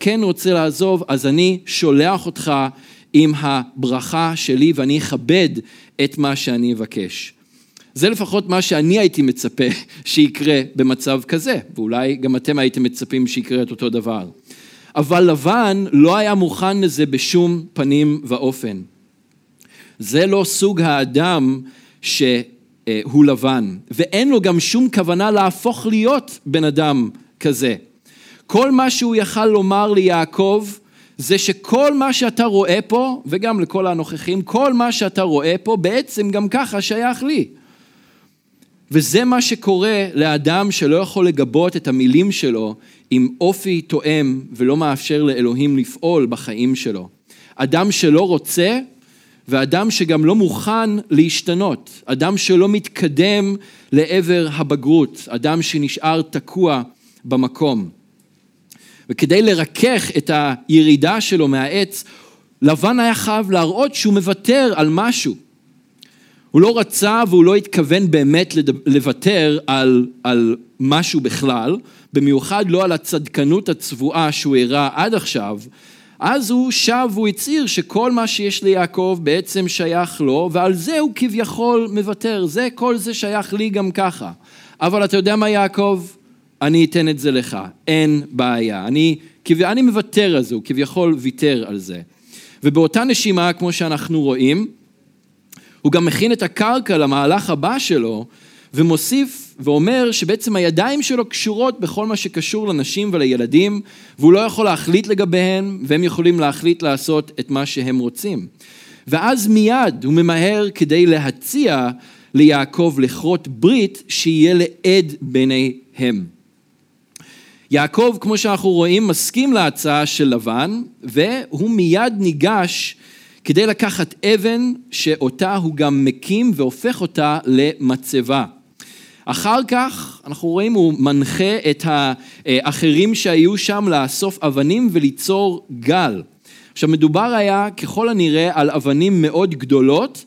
כן רוצה לעזוב, אז אני שולח אותך עם הברכה שלי ואני אכבד את מה שאני אבקש. זה לפחות מה שאני הייתי מצפה שיקרה במצב כזה, ואולי גם אתם הייתם מצפים שיקרה את אותו דבר. אבל לבן לא היה מוכן לזה בשום פנים ואופן. זה לא סוג האדם שהוא לבן, ואין לו גם שום כוונה להפוך להיות בן אדם כזה. כל מה שהוא יכל לומר ליעקב זה שכל מה שאתה רואה פה, וגם לכל הנוכחים, כל מה שאתה רואה פה בעצם גם ככה שייך לי. וזה מה שקורה לאדם שלא יכול לגבות את המילים שלו עם אופי תואם ולא מאפשר לאלוהים לפעול בחיים שלו. אדם שלא רוצה ואדם שגם לא מוכן להשתנות, אדם שלא מתקדם לעבר הבגרות, אדם שנשאר תקוע במקום. וכדי לרכך את הירידה שלו מהעץ, לבן היה חייב להראות שהוא מוותר על משהו. הוא לא רצה והוא לא התכוון באמת לוותר על, על משהו בכלל, במיוחד לא על הצדקנות הצבועה שהוא הראה עד עכשיו, אז הוא שב והוא הצהיר שכל מה שיש ליעקב בעצם שייך לו, ועל זה הוא כביכול מוותר, זה, כל זה שייך לי גם ככה. אבל אתה יודע מה יעקב? אני אתן את זה לך, אין בעיה. אני, אני מוותר על זה, הוא כביכול ויתר על זה. ובאותה נשימה, כמו שאנחנו רואים, הוא גם מכין את הקרקע למהלך הבא שלו, ומוסיף ואומר שבעצם הידיים שלו קשורות בכל מה שקשור לנשים ולילדים, והוא לא יכול להחליט לגביהם, והם יכולים להחליט לעשות את מה שהם רוצים. ואז מיד הוא ממהר כדי להציע ליעקב לכרות ברית שיהיה לעד ביניהם. יעקב, כמו שאנחנו רואים, מסכים להצעה של לבן, והוא מיד ניגש כדי לקחת אבן שאותה הוא גם מקים והופך אותה למצבה. אחר כך אנחנו רואים הוא מנחה את האחרים שהיו שם לאסוף אבנים וליצור גל. עכשיו מדובר היה ככל הנראה על אבנים מאוד גדולות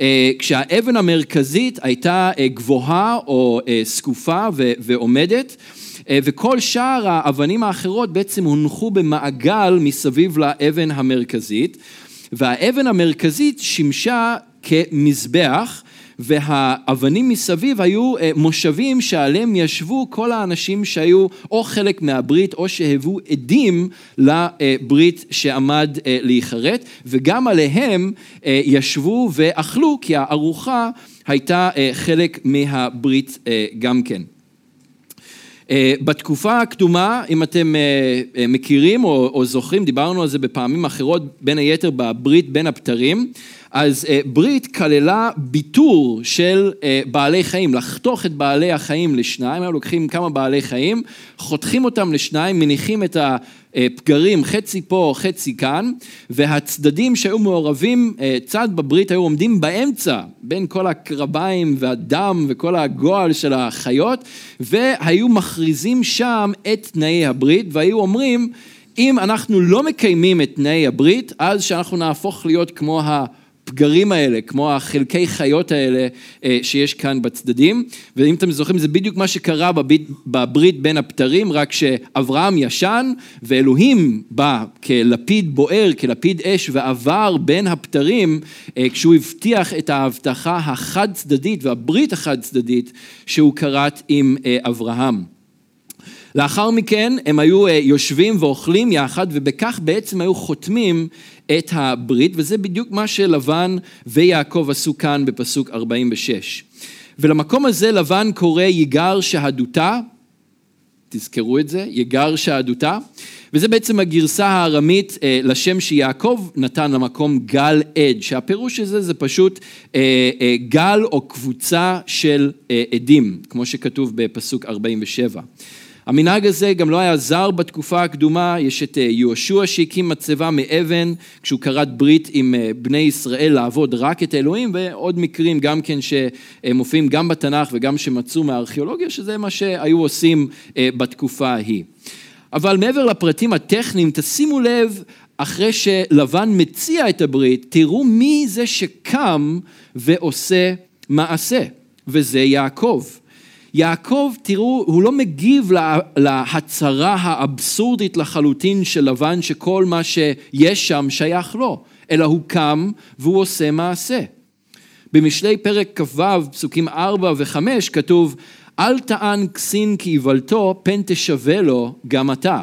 אה, כשהאבן המרכזית הייתה אה, גבוהה או אה, זקופה ועומדת וכל שאר האבנים האחרות בעצם הונחו במעגל מסביב לאבן המרכזית והאבן המרכזית שימשה כמזבח והאבנים מסביב היו אה, מושבים שעליהם ישבו כל האנשים שהיו או חלק מהברית או שהיוו עדים לברית שעמד אה, להיחרט וגם עליהם אה, ישבו ואכלו כי הארוחה הייתה חלק מהברית גם כן. בתקופה הקדומה, אם אתם מכירים או, או זוכרים, דיברנו על זה בפעמים אחרות, בין היתר בברית בין הבתרים, אז אה, ברית כללה ביטור של אה, בעלי חיים, לחתוך את בעלי החיים לשניים, היו לוקחים כמה בעלי חיים, חותכים אותם לשניים, מניחים את הפגרים חצי פה, חצי כאן, והצדדים שהיו מעורבים, אה, צד בברית היו עומדים באמצע, בין כל הקרביים והדם וכל הגועל של החיות, והיו מכריזים שם את תנאי הברית, והיו אומרים, אם אנחנו לא מקיימים את תנאי הברית, אז שאנחנו נהפוך להיות כמו ה... הפגרים האלה, כמו החלקי חיות האלה אה, שיש כאן בצדדים, ואם אתם זוכרים זה בדיוק מה שקרה בברית, בברית בין הבתרים, רק שאברהם ישן ואלוהים בא כלפיד בוער, כלפיד אש ועבר בין הבתרים אה, כשהוא הבטיח את ההבטחה החד צדדית והברית החד צדדית שהוא כרת עם אה, אברהם. לאחר מכן הם היו יושבים ואוכלים יחד ובכך בעצם היו חותמים את הברית, וזה בדיוק מה שלבן ויעקב עשו כאן בפסוק 46. ולמקום הזה לבן קורא יגר שהדותה, תזכרו את זה, יגר שהדותה, וזה בעצם הגרסה הארמית אה, לשם שיעקב נתן למקום גל עד, שהפירוש של זה זה פשוט אה, אה, גל או קבוצה של עדים, כמו שכתוב בפסוק 47. המנהג הזה גם לא היה זר בתקופה הקדומה, יש את אה, יהושע שהקים מצבה מאבן כשהוא כרת ברית עם אה, בני ישראל לעבוד רק את אלוהים ועוד מקרים גם כן שמופיעים גם בתנ"ך וגם שמצאו מהארכיאולוגיה שזה מה שהיו עושים אה, בתקופה ההיא. אבל מעבר לפרטים הטכניים תשימו לב אחרי שלבן מציע את הברית תראו מי זה שקם ועושה מעשה וזה יעקב. יעקב, תראו, הוא לא מגיב להצהרה האבסורדית לחלוטין של לבן שכל מה שיש שם שייך לו, אלא הוא קם והוא עושה מעשה. במשלי פרק כ"ו, פסוקים 4 ו-5, כתוב, אל טען כסין כאיוולתו, פן תשווה לו גם אתה.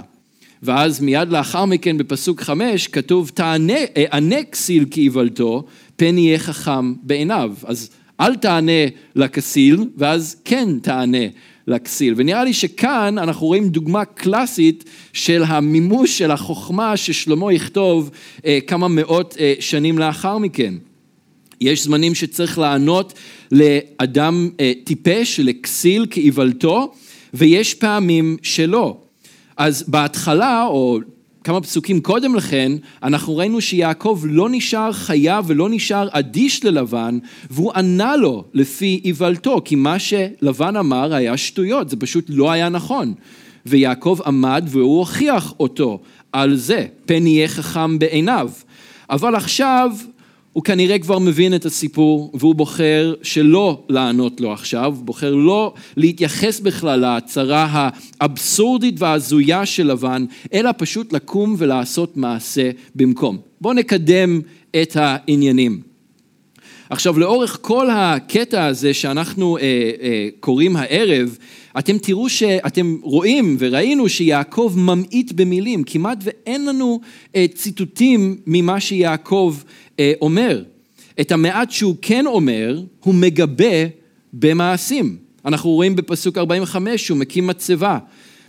ואז מיד לאחר מכן בפסוק 5 כתוב, תענה, ענה כסיל כאיוולתו, פן יהיה חכם בעיניו. אז אל תענה לכסיל, ואז כן תענה לכסיל. ונראה לי שכאן אנחנו רואים דוגמה קלאסית של המימוש של החוכמה ששלמה יכתוב אה, כמה מאות אה, שנים לאחר מכן. יש זמנים שצריך לענות לאדם אה, טיפש, לכסיל כאיוולתו, ויש פעמים שלא. אז בהתחלה, או כמה פסוקים קודם לכן, אנחנו ראינו שיעקב לא נשאר חייב ולא נשאר אדיש ללבן, והוא ענה לו לפי איוולתו, כי מה שלבן אמר היה שטויות, זה פשוט לא היה נכון. ויעקב עמד והוא הוכיח אותו על זה, פן יהיה חכם בעיניו. אבל עכשיו הוא כנראה כבר מבין את הסיפור והוא בוחר שלא לענות לו עכשיו, בוחר לא להתייחס בכלל להצהרה האבסורדית וההזויה של לבן, אלא פשוט לקום ולעשות מעשה במקום. בואו נקדם את העניינים. עכשיו לאורך כל הקטע הזה שאנחנו אה, אה, קוראים הערב, אתם תראו שאתם רואים וראינו שיעקב ממעיט במילים, כמעט ואין לנו אה, ציטוטים ממה שיעקב אה, אומר. את המעט שהוא כן אומר, הוא מגבה במעשים. אנחנו רואים בפסוק 45 שהוא מקים מצבה,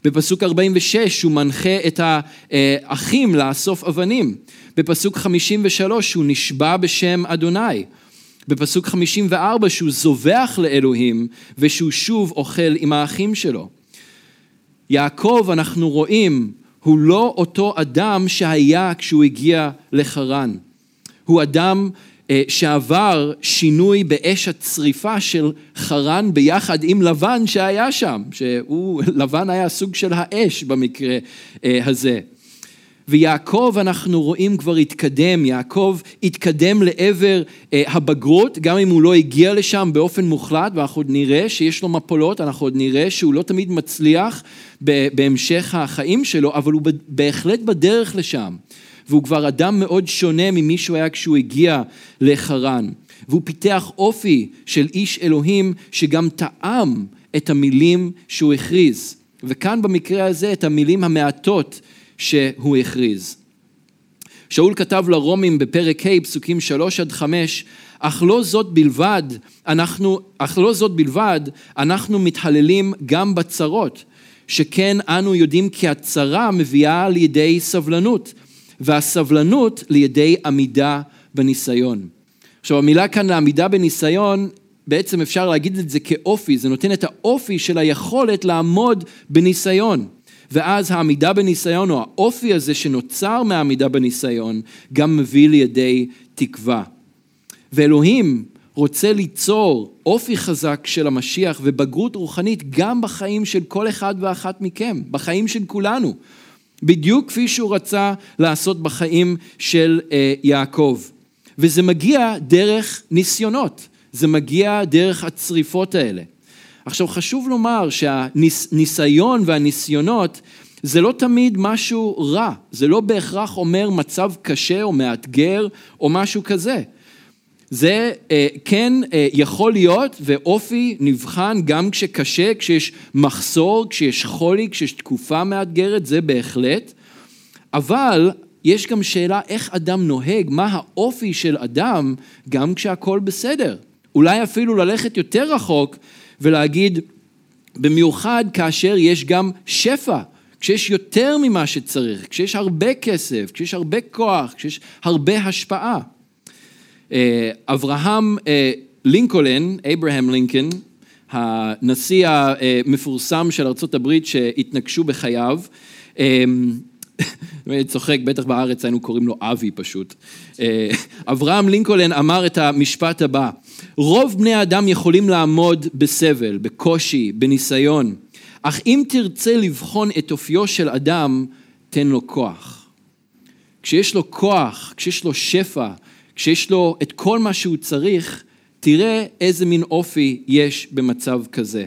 בפסוק 46 הוא מנחה את האחים לאסוף אבנים, בפסוק 53 הוא נשבע בשם אדוני, בפסוק 54 שהוא זובח לאלוהים ושהוא שוב אוכל עם האחים שלו. יעקב אנחנו רואים הוא לא אותו אדם שהיה כשהוא הגיע לחרן. הוא אדם אה, שעבר שינוי באש הצריפה של חרן ביחד עם לבן שהיה שם, שהוא, לבן היה סוג של האש במקרה אה, הזה. ויעקב אנחנו רואים כבר התקדם, יעקב התקדם לעבר אה, הבגרות, גם אם הוא לא הגיע לשם באופן מוחלט, ואנחנו עוד נראה שיש לו מפולות, אנחנו עוד נראה שהוא לא תמיד מצליח בהמשך החיים שלו, אבל הוא בהחלט בדרך לשם. והוא כבר אדם מאוד שונה ממי שהוא היה כשהוא הגיע לחרן. והוא פיתח אופי של איש אלוהים שגם טעם את המילים שהוא הכריז. וכאן במקרה הזה את המילים המעטות שהוא הכריז. שאול כתב לרומים בפרק ה' פסוקים שלוש עד חמש אך לא זאת בלבד, אנחנו, אך לא זאת בלבד, אנחנו מתהללים גם בצרות, שכן אנו יודעים כי הצרה מביאה לידי סבלנות, והסבלנות לידי עמידה בניסיון. עכשיו המילה כאן לעמידה בניסיון, בעצם אפשר להגיד את זה כאופי, זה נותן את האופי של היכולת לעמוד בניסיון. ואז העמידה בניסיון, או האופי הזה שנוצר מהעמידה בניסיון, גם מביא לידי תקווה. ואלוהים רוצה ליצור אופי חזק של המשיח ובגרות רוחנית גם בחיים של כל אחד ואחת מכם, בחיים של כולנו. בדיוק כפי שהוא רצה לעשות בחיים של אה, יעקב. וזה מגיע דרך ניסיונות, זה מגיע דרך הצריפות האלה. עכשיו חשוב לומר שהניסיון והניסיונות זה לא תמיד משהו רע, זה לא בהכרח אומר מצב קשה או מאתגר או משהו כזה. זה אה, כן אה, יכול להיות ואופי נבחן גם כשקשה, כשיש מחסור, כשיש חולי, כשיש תקופה מאתגרת, זה בהחלט, אבל יש גם שאלה איך אדם נוהג, מה האופי של אדם גם כשהכול בסדר. אולי אפילו ללכת יותר רחוק ולהגיד, במיוחד כאשר יש גם שפע, כשיש יותר ממה שצריך, כשיש הרבה כסף, כשיש הרבה כוח, כשיש הרבה השפעה. אה, אברהם אה, לינקולן, אברהם לינקולן, הנשיא המפורסם של ארה"ב שהתנגשו בחייו, אה, אני צוחק, בטח בארץ היינו קוראים לו אבי פשוט. אברהם לינקולן אמר את המשפט הבא, רוב בני האדם יכולים לעמוד בסבל, בקושי, בניסיון, אך אם תרצה לבחון את אופיו של אדם, תן לו כוח. כשיש לו כוח, כשיש לו שפע, כשיש לו את כל מה שהוא צריך, תראה איזה מין אופי יש במצב כזה.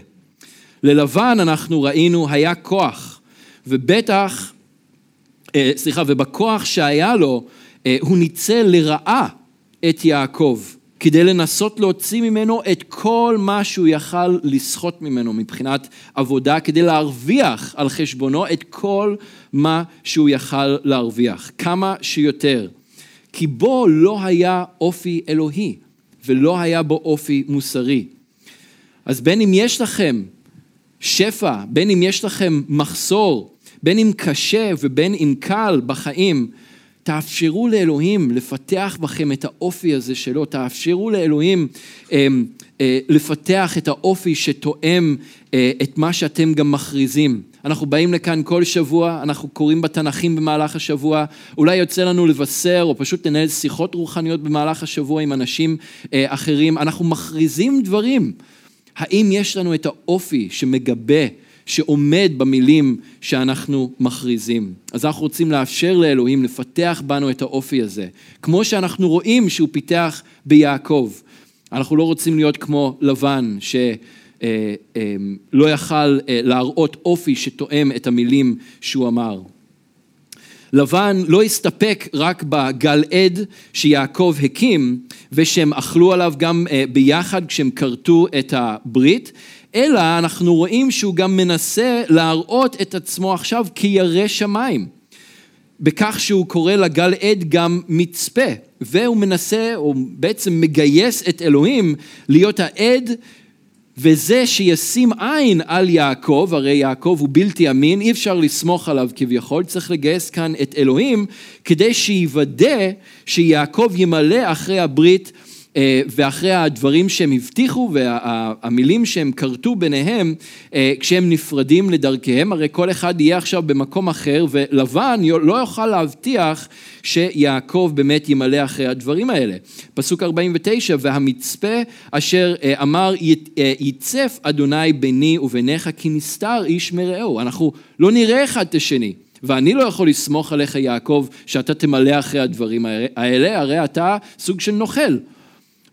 ללבן אנחנו ראינו היה כוח, ובטח, אה, סליחה, ובכוח שהיה לו, אה, הוא ניצל לרעה את יעקב, כדי לנסות להוציא ממנו את כל מה שהוא יכל לסחוט ממנו מבחינת עבודה, כדי להרוויח על חשבונו את כל מה שהוא יכל להרוויח, כמה שיותר. כי בו לא היה אופי אלוהי, ולא היה בו אופי מוסרי. אז בין אם יש לכם שפע, בין אם יש לכם מחסור, בין אם קשה ובין אם קל בחיים, תאפשרו לאלוהים לפתח בכם את האופי הזה שלו, תאפשרו לאלוהים אה, אה, לפתח את האופי שתואם אה, את מה שאתם גם מכריזים. אנחנו באים לכאן כל שבוע, אנחנו קוראים בתנ"כים במהלך השבוע, אולי יוצא לנו לבשר או פשוט לנהל שיחות רוחניות במהלך השבוע עם אנשים אה, אחרים, אנחנו מכריזים דברים. האם יש לנו את האופי שמגבה, שעומד במילים שאנחנו מכריזים? אז אנחנו רוצים לאפשר לאלוהים לפתח בנו את האופי הזה, כמו שאנחנו רואים שהוא פיתח ביעקב. אנחנו לא רוצים להיות כמו לבן, ש... אה, אה, לא יכל אה, להראות אופי שתואם את המילים שהוא אמר. לבן לא הסתפק רק בגל עד שיעקב הקים ושהם אכלו עליו גם ביחד כשהם כרתו את הברית, אלא אנחנו רואים שהוא גם מנסה להראות את עצמו עכשיו כירא שמיים. בכך שהוא קורא לגל עד גם מצפה, והוא מנסה, או בעצם מגייס את אלוהים להיות העד וזה שישים עין על יעקב, הרי יעקב הוא בלתי אמין, אי אפשר לסמוך עליו כביכול, צריך לגייס כאן את אלוהים כדי שיוודא שיעקב ימלא אחרי הברית ואחרי הדברים שהם הבטיחו והמילים שהם כרתו ביניהם אה, כשהם נפרדים לדרכיהם, הרי כל אחד יהיה עכשיו במקום אחר ולבן לא יוכל להבטיח שיעקב באמת ימלא אחרי הדברים האלה. פסוק 49, והמצפה אשר אה, אמר ייצף אדוני ביני וביניך כי נסתר איש מרעהו, אנחנו לא נראה אחד את השני. ואני לא יכול לסמוך עליך יעקב שאתה תמלא אחרי הדברים האלה, הרי אתה סוג של נוכל.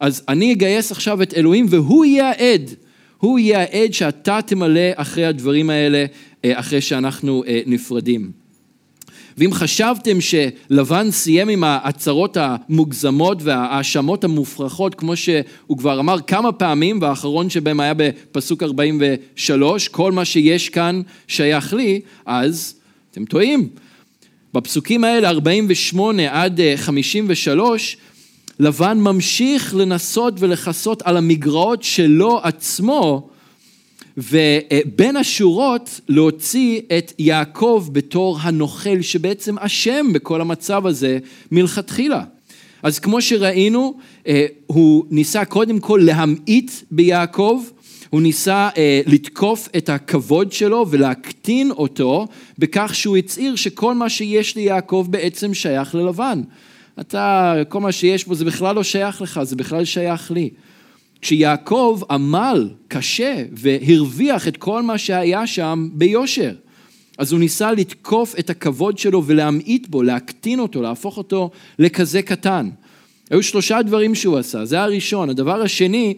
אז אני אגייס עכשיו את אלוהים והוא יהיה העד. הוא יהיה העד שאתה תמלא אחרי הדברים האלה אה, אחרי שאנחנו אה, נפרדים. ואם חשבתם שלבן סיים עם ההצהרות המוגזמות וההאשמות המופרכות, כמו שהוא כבר אמר כמה פעמים, והאחרון שבהם היה בפסוק 43, כל מה שיש כאן שייך לי, אז אתם טועים. בפסוקים האלה, 48 עד 53, אה, לבן ממשיך לנסות ולכסות על המגרעות שלו עצמו, ובין השורות להוציא את יעקב בתור הנוכל שבעצם אשם בכל המצב הזה מלכתחילה. אז כמו שראינו, אה, הוא ניסה קודם כל להמעיט ביעקב, הוא ניסה אה, לתקוף את הכבוד שלו ולהקטין אותו בכך שהוא הצהיר שכל מה שיש ליעקב בעצם שייך ללבן. אתה, כל מה שיש פה זה בכלל לא שייך לך, זה בכלל שייך לי. כשיעקב עמל קשה והרוויח את כל מה שהיה שם ביושר. אז הוא ניסה לתקוף את הכבוד שלו ולהמעיט בו, להקטין אותו, להפוך אותו לכזה קטן. היו שלושה דברים שהוא עשה, זה הראשון. הדבר השני,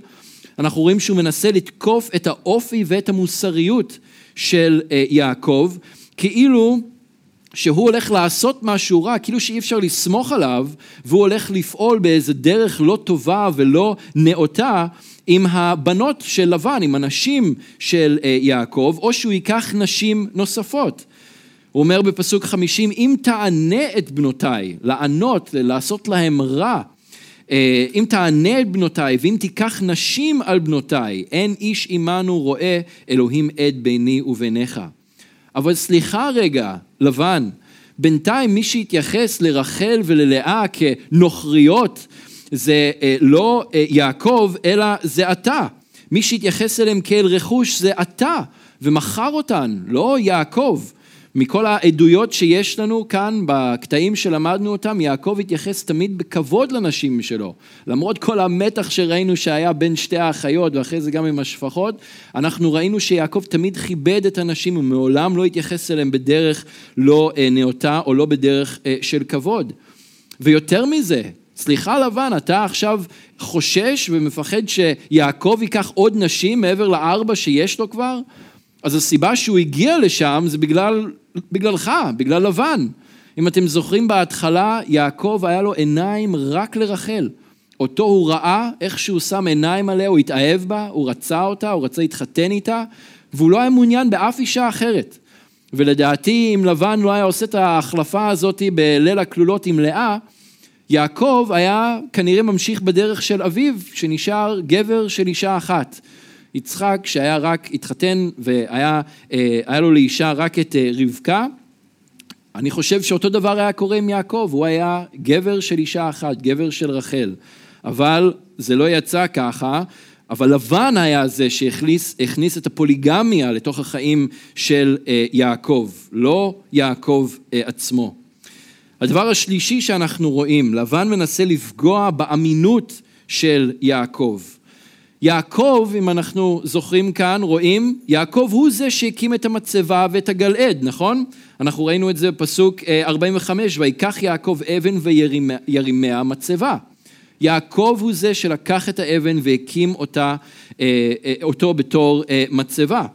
אנחנו רואים שהוא מנסה לתקוף את האופי ואת המוסריות של אה, יעקב, כאילו שהוא הולך לעשות משהו רע, כאילו שאי אפשר לסמוך עליו, והוא הולך לפעול באיזה דרך לא טובה ולא נאותה עם הבנות של לבן, עם הנשים של אה, יעקב, או שהוא ייקח נשים נוספות. הוא אומר בפסוק חמישים, אם תענה את בנותיי, לענות, לעשות להם רע, אה, אם תענה את בנותיי ואם תיקח נשים על בנותיי, אין איש עמנו רואה אלוהים עד ביני וביניך. אבל סליחה רגע, לבן, בינתיים מי שהתייחס לרחל וללאה כנוכריות זה אה, לא אה, יעקב, אלא זה אתה. מי שהתייחס אליהם כאל רכוש זה אתה, ומכר אותן, לא יעקב. מכל העדויות שיש לנו כאן בקטעים שלמדנו אותם, יעקב התייחס תמיד בכבוד לנשים שלו. למרות כל המתח שראינו שהיה בין שתי האחיות ואחרי זה גם עם השפחות, אנחנו ראינו שיעקב תמיד כיבד את הנשים ומעולם לא התייחס אליהם בדרך לא אה, נאותה או לא בדרך אה, של כבוד. ויותר מזה, סליחה לבן, אתה עכשיו חושש ומפחד שיעקב ייקח עוד נשים מעבר לארבע שיש לו כבר? אז הסיבה שהוא הגיע לשם זה בגלל, בגללך, בגלל לבן. אם אתם זוכרים בהתחלה, יעקב היה לו עיניים רק לרחל. אותו הוא ראה, איך שהוא שם עיניים עליה, הוא התאהב בה, הוא רצה אותה, הוא רצה להתחתן איתה, והוא לא היה מעוניין באף אישה אחרת. ולדעתי, אם לבן לא היה עושה את ההחלפה הזאת בליל הכלולות עם לאה, יעקב היה כנראה ממשיך בדרך של אביו, שנשאר גבר של אישה אחת. יצחק, שהיה רק, התחתן והיה אה, לו לאישה רק את אה, רבקה, אני חושב שאותו דבר היה קורה עם יעקב, הוא היה גבר של אישה אחת, גבר של רחל. אבל זה לא יצא ככה, אבל לבן היה זה שהכניס את הפוליגמיה לתוך החיים של אה, יעקב, לא יעקב עצמו. הדבר השלישי שאנחנו רואים, לבן מנסה לפגוע באמינות של יעקב. יעקב, אם אנחנו זוכרים כאן, רואים, יעקב הוא זה שהקים את המצבה ואת הגלעד, נכון? אנחנו ראינו את זה בפסוק 45, אה, ויקח יעקב אבן וירימיה מצבה. יעקב הוא זה שלקח את האבן והקים אותה, אה, אה, אותו בתור מצבה.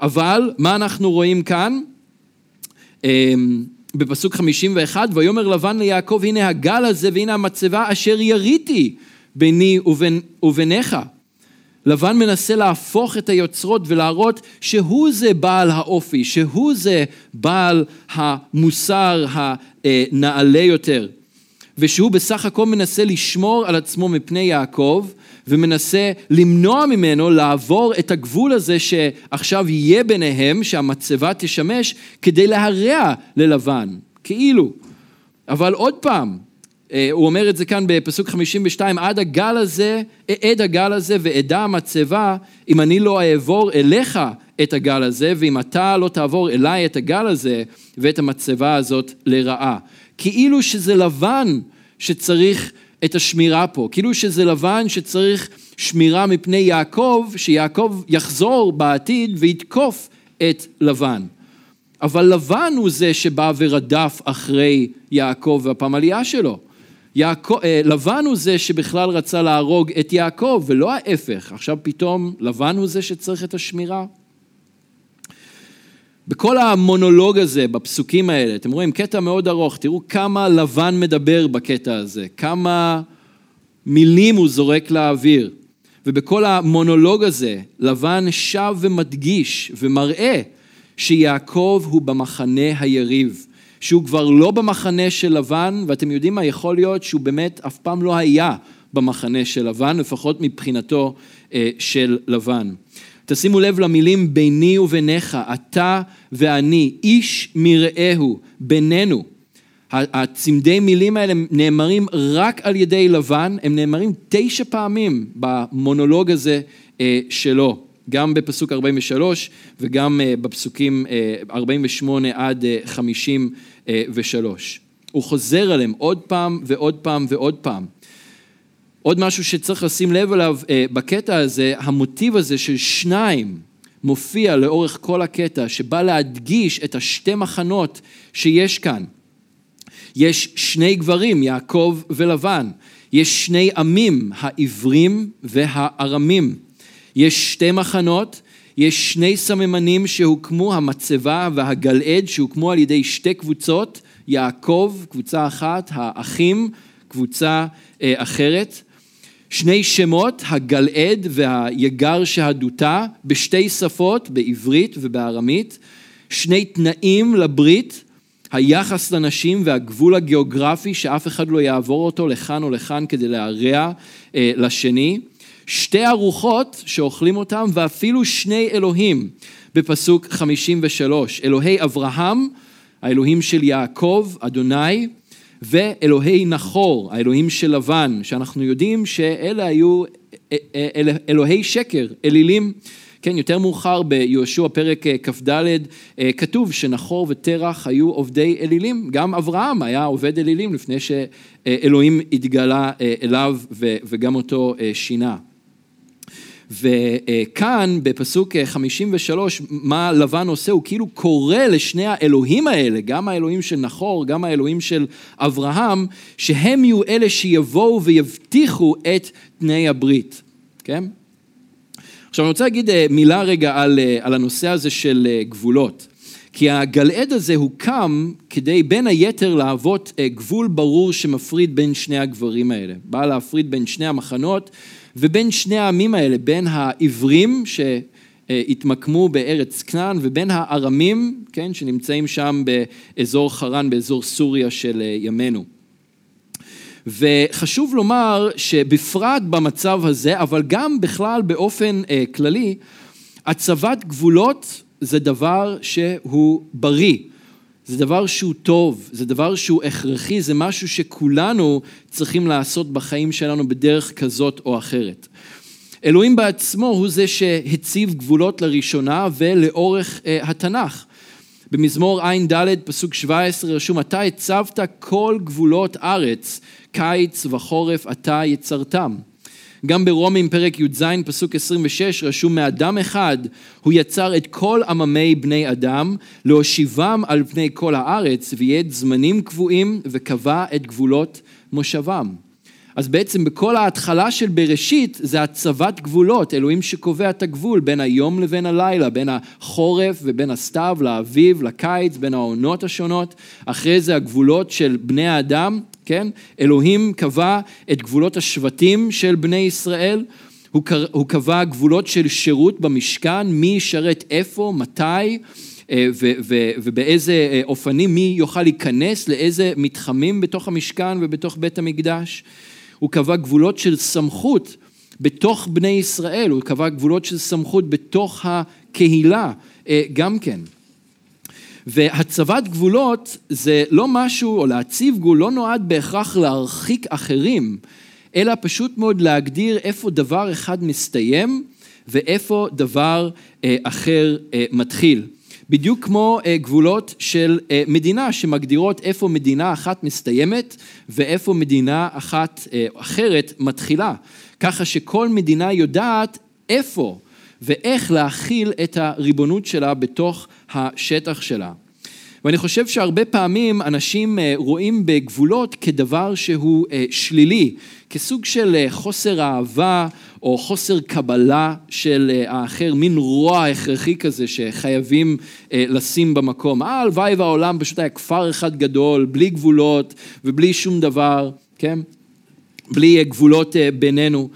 אבל מה אנחנו רואים כאן? בפסוק 51, ויאמר לבן ליעקב, הנה הגל הזה והנה המצבה אשר יריתי ביני ובין, וביניך. לבן מנסה להפוך את היוצרות ולהראות שהוא זה בעל האופי, שהוא זה בעל המוסר הנעלה יותר. ושהוא בסך הכל מנסה לשמור על עצמו מפני יעקב, ומנסה למנוע ממנו לעבור את הגבול הזה שעכשיו יהיה ביניהם, שהמצבה תשמש, כדי להרע ללבן, כאילו. אבל עוד פעם, הוא אומר את זה כאן בפסוק 52, עד הגל הזה, עד הגל הזה ועדה המצבה, אם אני לא אעבור אליך את הגל הזה, ואם אתה לא תעבור אליי את הגל הזה ואת המצבה הזאת לרעה. כאילו שזה לבן שצריך את השמירה פה, כאילו שזה לבן שצריך שמירה מפני יעקב, שיעקב יחזור בעתיד ויתקוף את לבן. אבל לבן הוא זה שבא ורדף אחרי יעקב והפמליה שלו. יעקב, אה, לבן הוא זה שבכלל רצה להרוג את יעקב, ולא ההפך. עכשיו פתאום לבן הוא זה שצריך את השמירה? בכל המונולוג הזה, בפסוקים האלה, אתם רואים, קטע מאוד ארוך, תראו כמה לבן מדבר בקטע הזה, כמה מילים הוא זורק לאוויר. ובכל המונולוג הזה, לבן שב ומדגיש ומראה שיעקב הוא במחנה היריב. שהוא כבר לא במחנה של לבן, ואתם יודעים מה, יכול להיות שהוא באמת אף פעם לא היה במחנה של לבן, לפחות מבחינתו אה, של לבן. תשימו לב למילים ביני וביניך, אתה ואני, איש מרעהו, בינינו. הצמדי מילים האלה נאמרים רק על ידי לבן, הם נאמרים תשע פעמים במונולוג הזה אה, שלו. גם בפסוק 43 וגם אה, בפסוקים 48 אה, עד 53. אה, הוא חוזר עליהם עוד פעם ועוד פעם ועוד פעם. עוד משהו שצריך לשים לב אליו בקטע הזה, המוטיב הזה של שניים מופיע לאורך כל הקטע, שבא להדגיש את השתי מחנות שיש כאן. יש שני גברים, יעקב ולבן. יש שני עמים, העברים והארמים. יש שתי מחנות, יש שני סממנים שהוקמו, המצבה והגלעד, שהוקמו על ידי שתי קבוצות, יעקב, קבוצה אחת, האחים, קבוצה אה, אחרת. שני שמות, הגלעד והיגר שהדותה, בשתי שפות, בעברית ובארמית. שני תנאים לברית, היחס לנשים והגבול הגיאוגרפי שאף אחד לא יעבור אותו לכאן או לכאן כדי להרע אה, לשני. שתי ארוחות שאוכלים אותם ואפילו שני אלוהים בפסוק 53, אלוהי אברהם, האלוהים של יעקב, אדוני, ואלוהי נחור, האלוהים של לבן, שאנחנו יודעים שאלה היו אל, אלוהי שקר, אלילים. כן, יותר מאוחר ביהושע פרק כ"ד כתוב שנחור ותרח היו עובדי אלילים, גם אברהם היה עובד אלילים לפני שאלוהים התגלה אליו וגם אותו שינה. וכאן בפסוק 53, מה לבן עושה? הוא כאילו קורא לשני האלוהים האלה, גם האלוהים של נחור, גם האלוהים של אברהם, שהם יהיו אלה שיבואו ויבטיחו את תנאי הברית, כן? עכשיו אני רוצה להגיד מילה רגע על, על הנושא הזה של גבולות. כי הגלעד הזה הוקם כדי בין היתר להוות גבול ברור שמפריד בין שני הגברים האלה. בא להפריד בין שני המחנות ובין שני העמים האלה, בין העברים שהתמקמו בארץ כנען ובין הארמים, כן, שנמצאים שם באזור חרן, באזור סוריה של ימינו. וחשוב לומר שבפרט במצב הזה, אבל גם בכלל באופן כללי, הצבת גבולות זה דבר שהוא בריא, זה דבר שהוא טוב, זה דבר שהוא הכרחי, זה משהו שכולנו צריכים לעשות בחיים שלנו בדרך כזאת או אחרת. אלוהים בעצמו הוא זה שהציב גבולות לראשונה ולאורך uh, התנ"ך. במזמור ע"ד פסוק 17 רשום אתה הצבת כל גבולות ארץ קיץ וחורף אתה יצרתם גם ברומים פרק י"ז פסוק 26 רשום מאדם אחד הוא יצר את כל עממי בני אדם להושיבם על פני כל הארץ ויהיה זמנים קבועים וקבע את גבולות מושבם. אז בעצם בכל ההתחלה של בראשית זה הצבת גבולות, אלוהים שקובע את הגבול בין היום לבין הלילה, בין החורף ובין הסתיו לאביב, לקיץ, בין העונות השונות, אחרי זה הגבולות של בני האדם כן? אלוהים קבע את גבולות השבטים של בני ישראל, הוא קבע גבולות של שירות במשכן, מי ישרת איפה, מתי אה, ובאיזה אה, אופנים, מי יוכל להיכנס לאיזה מתחמים בתוך המשכן ובתוך בית המקדש. הוא קבע גבולות של סמכות בתוך בני ישראל, הוא קבע גבולות של סמכות בתוך הקהילה אה, גם כן. והצבת גבולות זה לא משהו, או להציב גבול, לא נועד בהכרח להרחיק אחרים, אלא פשוט מאוד להגדיר איפה דבר אחד מסתיים ואיפה דבר אה, אחר אה, מתחיל. בדיוק כמו אה, גבולות של אה, מדינה שמגדירות איפה מדינה אחת מסתיימת ואיפה מדינה אחת אה, אחרת מתחילה. ככה שכל מדינה יודעת איפה ואיך להכיל את הריבונות שלה בתוך השטח שלה. ואני חושב שהרבה פעמים אנשים אה, רואים בגבולות כדבר שהוא אה, שלילי, כסוג של אה, חוסר אהבה או חוסר קבלה של האחר, מין רוע הכרחי כזה שחייבים לשים במקום. אה, הלוואי והעולם פשוט היה כפר אחד גדול, בלי גבולות ובלי שום דבר, כן? בלי גבולות בינינו.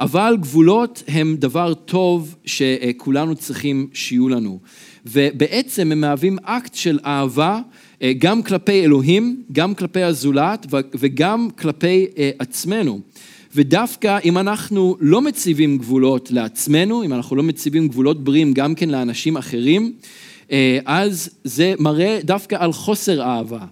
אבל גבולות הם דבר טוב שכולנו צריכים שיהיו לנו. ובעצם הם מהווים אקט של אהבה אה, גם כלפי אלוהים, גם כלפי הזולת וגם כלפי אה, עצמנו. ודווקא אם אנחנו לא מציבים גבולות לעצמנו, אם אנחנו לא מציבים גבולות בריאים גם כן לאנשים אחרים, אה, אז זה מראה דווקא על חוסר אהבה,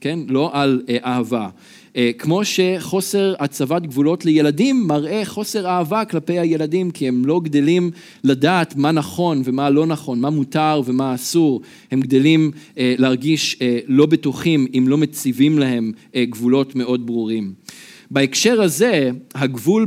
כן? לא על אהבה. אה, כמו שחוסר הצבת גבולות לילדים מראה חוסר אהבה כלפי הילדים כי הם לא גדלים לדעת מה נכון ומה לא נכון, מה מותר ומה אסור, הם גדלים אה, להרגיש אה, לא בטוחים אם לא מציבים להם גבולות מאוד ברורים. בהקשר הזה, הגבול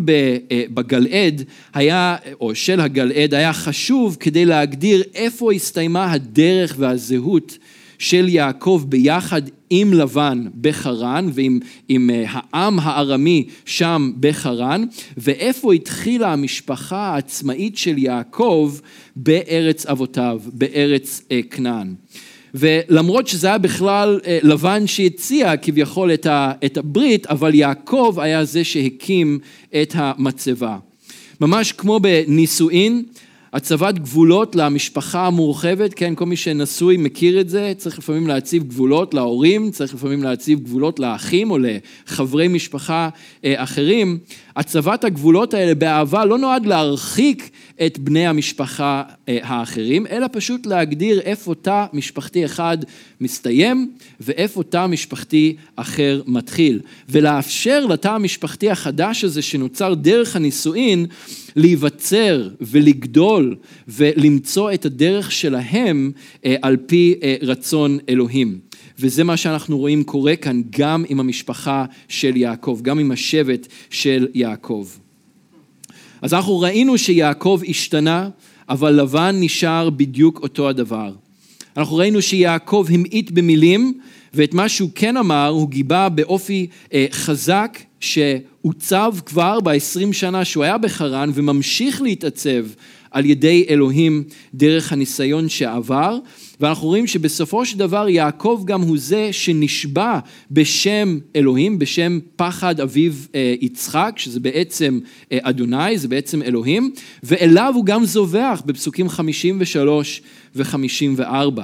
בגלעד היה, או של הגלעד, היה חשוב כדי להגדיר איפה הסתיימה הדרך והזהות של יעקב ביחד עם לבן בחרן ועם עם אה, העם הארמי שם בחרן, ואיפה התחילה המשפחה העצמאית של יעקב בארץ אבותיו, בארץ אה, כנען. ולמרות שזה היה בכלל אה, לבן שהציע כביכול את הברית, אבל יעקב היה זה שהקים את המצבה. ממש כמו בנישואין, הצבת גבולות למשפחה המורחבת, כן, כל מי שנשוי מכיר את זה, צריך לפעמים להציב גבולות להורים, צריך לפעמים להציב גבולות לאחים או לחברי משפחה אה, אחרים. הצבת הגבולות האלה באהבה לא נועד להרחיק את בני המשפחה אה, האחרים, אלא פשוט להגדיר איפה תא משפחתי אחד מסתיים ואיפה תא משפחתי אחר מתחיל, ולאפשר לתא המשפחתי החדש הזה שנוצר דרך הנישואין להיווצר ולגדול ולמצוא את הדרך שלהם אה, על פי אה, רצון אלוהים. וזה מה שאנחנו רואים קורה כאן גם עם המשפחה של יעקב, גם עם השבט של יעקב. אז אנחנו ראינו שיעקב השתנה, אבל לבן נשאר בדיוק אותו הדבר. אנחנו ראינו שיעקב המעיט במילים, ואת מה שהוא כן אמר הוא גיבה באופי אה, חזק שעוצב כבר ב-20 שנה שהוא היה בחרן וממשיך להתעצב על ידי אלוהים דרך הניסיון שעבר, ואנחנו רואים שבסופו של דבר יעקב גם הוא זה שנשבע בשם אלוהים, בשם פחד אביו אה, יצחק, שזה בעצם אה, אדוני, זה בעצם אלוהים, ואליו הוא גם זובח בפסוקים 53 ו-54.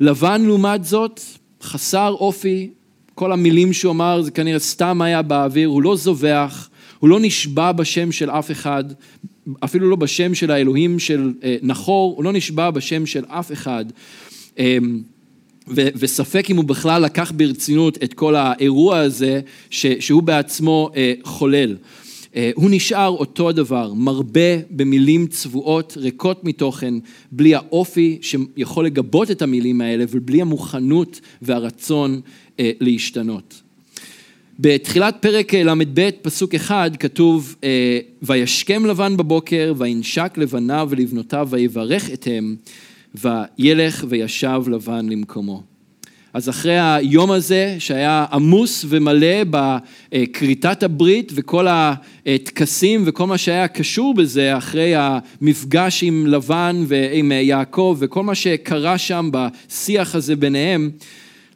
לבן לעומת זאת, חסר אופי, כל המילים שהוא אמר זה כנראה סתם היה באוויר, הוא לא זובח, הוא לא נשבע בשם של אף אחד, אפילו לא בשם של האלוהים של אה, נחור, הוא לא נשבע בשם של אף אחד. אמ, ו- וספק אם הוא בכלל לקח ברצינות את כל האירוע הזה ש- שהוא בעצמו אה, חולל. אה, הוא נשאר אותו הדבר, מרבה במילים צבועות, ריקות מתוכן, בלי האופי שיכול לגבות את המילים האלה ובלי המוכנות והרצון להשתנות. בתחילת פרק ל"ב, פסוק אחד, כתוב, אה, וישכם לבן בבוקר, וינשק לבניו ולבנותיו, ויברך אתם, וילך וישב לבן למקומו. אז אחרי היום הזה שהיה עמוס ומלא בכריתת הברית וכל הטקסים וכל מה שהיה קשור בזה אחרי המפגש עם לבן ועם יעקב וכל מה שקרה שם בשיח הזה ביניהם,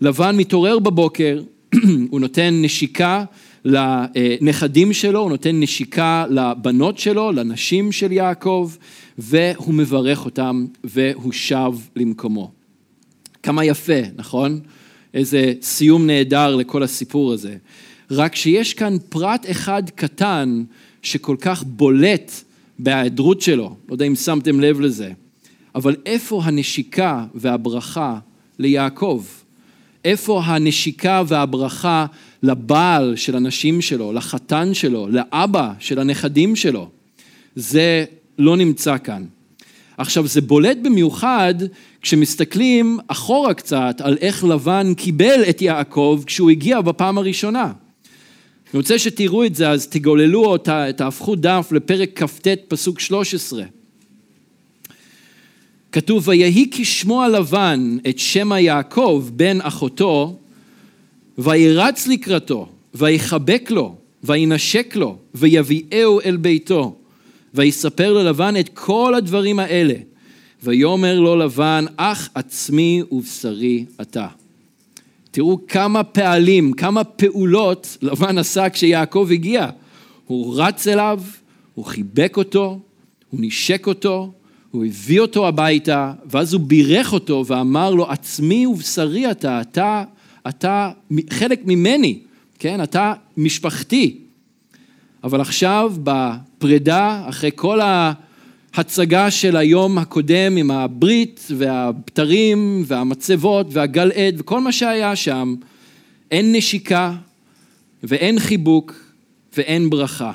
לבן מתעורר בבוקר הוא נותן נשיקה לנכדים שלו, הוא נותן נשיקה לבנות שלו, לנשים של יעקב, והוא מברך אותם והוא שב למקומו. כמה יפה, נכון? איזה סיום נהדר לכל הסיפור הזה. רק שיש כאן פרט אחד קטן שכל כך בולט בהיעדרות שלו, לא יודע אם שמתם לב לזה, אבל איפה הנשיקה והברכה ליעקב? איפה הנשיקה והברכה לבעל של הנשים שלו, לחתן שלו, לאבא של הנכדים שלו? זה לא נמצא כאן. עכשיו זה בולט במיוחד כשמסתכלים אחורה קצת על איך לבן קיבל את יעקב כשהוא הגיע בפעם הראשונה. אני רוצה שתראו את זה, אז תגוללו אותה, תהפכו דף לפרק כ"ט פסוק 13. כתוב, ויהי כשמוע לבן את שמא יעקב בן אחותו, וירץ לקראתו, ויחבק לו, וינשק לו, ויביאהו אל ביתו, ויספר ללבן את כל הדברים האלה. ויאמר לו לבן, אח עצמי ובשרי אתה. תראו כמה פעלים, כמה פעולות לבן עשה כשיעקב הגיע. הוא רץ אליו, הוא חיבק אותו, הוא נשק אותו, הוא הביא אותו הביתה, ואז הוא בירך אותו ואמר לו, עצמי ובשרי אתה, אתה, אתה חלק ממני, כן? אתה משפחתי. אבל עכשיו בפרידה, אחרי כל ההצגה של היום הקודם עם הברית והבתרים והמצבות והגל עד וכל מה שהיה שם, אין נשיקה ואין חיבוק ואין ברכה.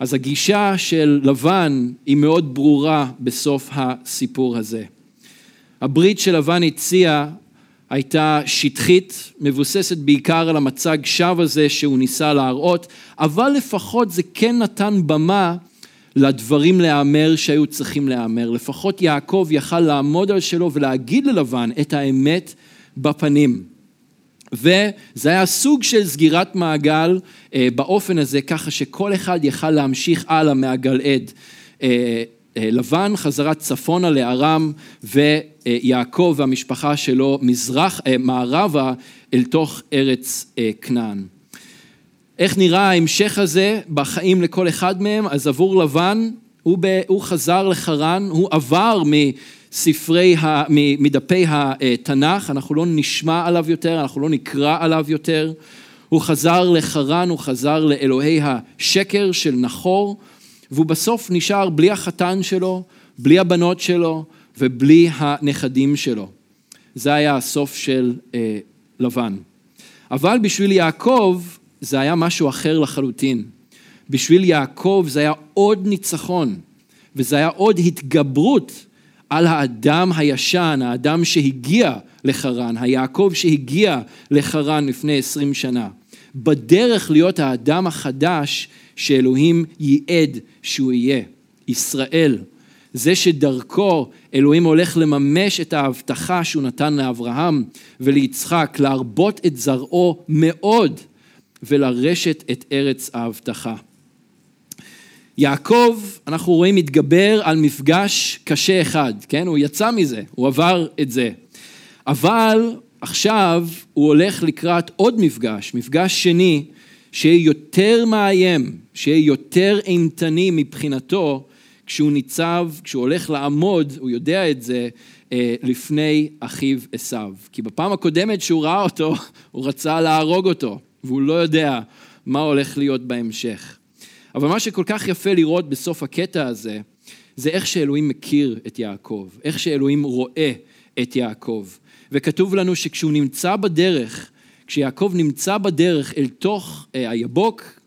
אז הגישה של לבן היא מאוד ברורה בסוף הסיפור הזה. הברית שלבן הציע הייתה שטחית, מבוססת בעיקר על המצג שווא הזה שהוא ניסה להראות, אבל לפחות זה כן נתן במה לדברים להיאמר שהיו צריכים להיאמר. לפחות יעקב יכל לעמוד על שלו ולהגיד ללבן את האמת בפנים. וזה היה סוג של סגירת מעגל אה, באופן הזה, ככה שכל אחד יכל להמשיך הלאה מהגלעד. אה, אה, לבן חזרה צפונה לארם ויעקב והמשפחה שלו מזרח, מערבה אל תוך ארץ כנען. איך נראה ההמשך הזה בחיים לכל אחד מהם? אז עבור לבן, הוא, ב, הוא חזר לחרן, הוא עבר מ... ספרי, מדפי התנ"ך, אנחנו לא נשמע עליו יותר, אנחנו לא נקרא עליו יותר. הוא חזר לחרן, הוא חזר לאלוהי השקר של נחור, והוא בסוף נשאר בלי החתן שלו, בלי הבנות שלו ובלי הנכדים שלו. זה היה הסוף של אה, לבן. אבל בשביל יעקב זה היה משהו אחר לחלוטין. בשביל יעקב זה היה עוד ניצחון, וזה היה עוד התגברות על האדם הישן, האדם שהגיע לחרן, היעקב שהגיע לחרן לפני עשרים שנה. בדרך להיות האדם החדש שאלוהים ייעד שהוא יהיה, ישראל. זה שדרכו אלוהים הולך לממש את ההבטחה שהוא נתן לאברהם וליצחק, להרבות את זרעו מאוד ולרשת את ארץ ההבטחה. יעקב, אנחנו רואים, מתגבר על מפגש קשה אחד, כן? הוא יצא מזה, הוא עבר את זה. אבל עכשיו הוא הולך לקראת עוד מפגש, מפגש שני, שיהיה יותר מאיים, שיהיה יותר אימתני מבחינתו, כשהוא ניצב, כשהוא הולך לעמוד, הוא יודע את זה, אה, לפני אחיו עשיו. כי בפעם הקודמת שהוא ראה אותו, הוא רצה להרוג אותו, והוא לא יודע מה הולך להיות בהמשך. אבל מה שכל כך יפה לראות בסוף הקטע הזה, זה איך שאלוהים מכיר את יעקב, איך שאלוהים רואה את יעקב. וכתוב לנו שכשהוא נמצא בדרך, כשיעקב נמצא בדרך אל תוך אה, היבוק,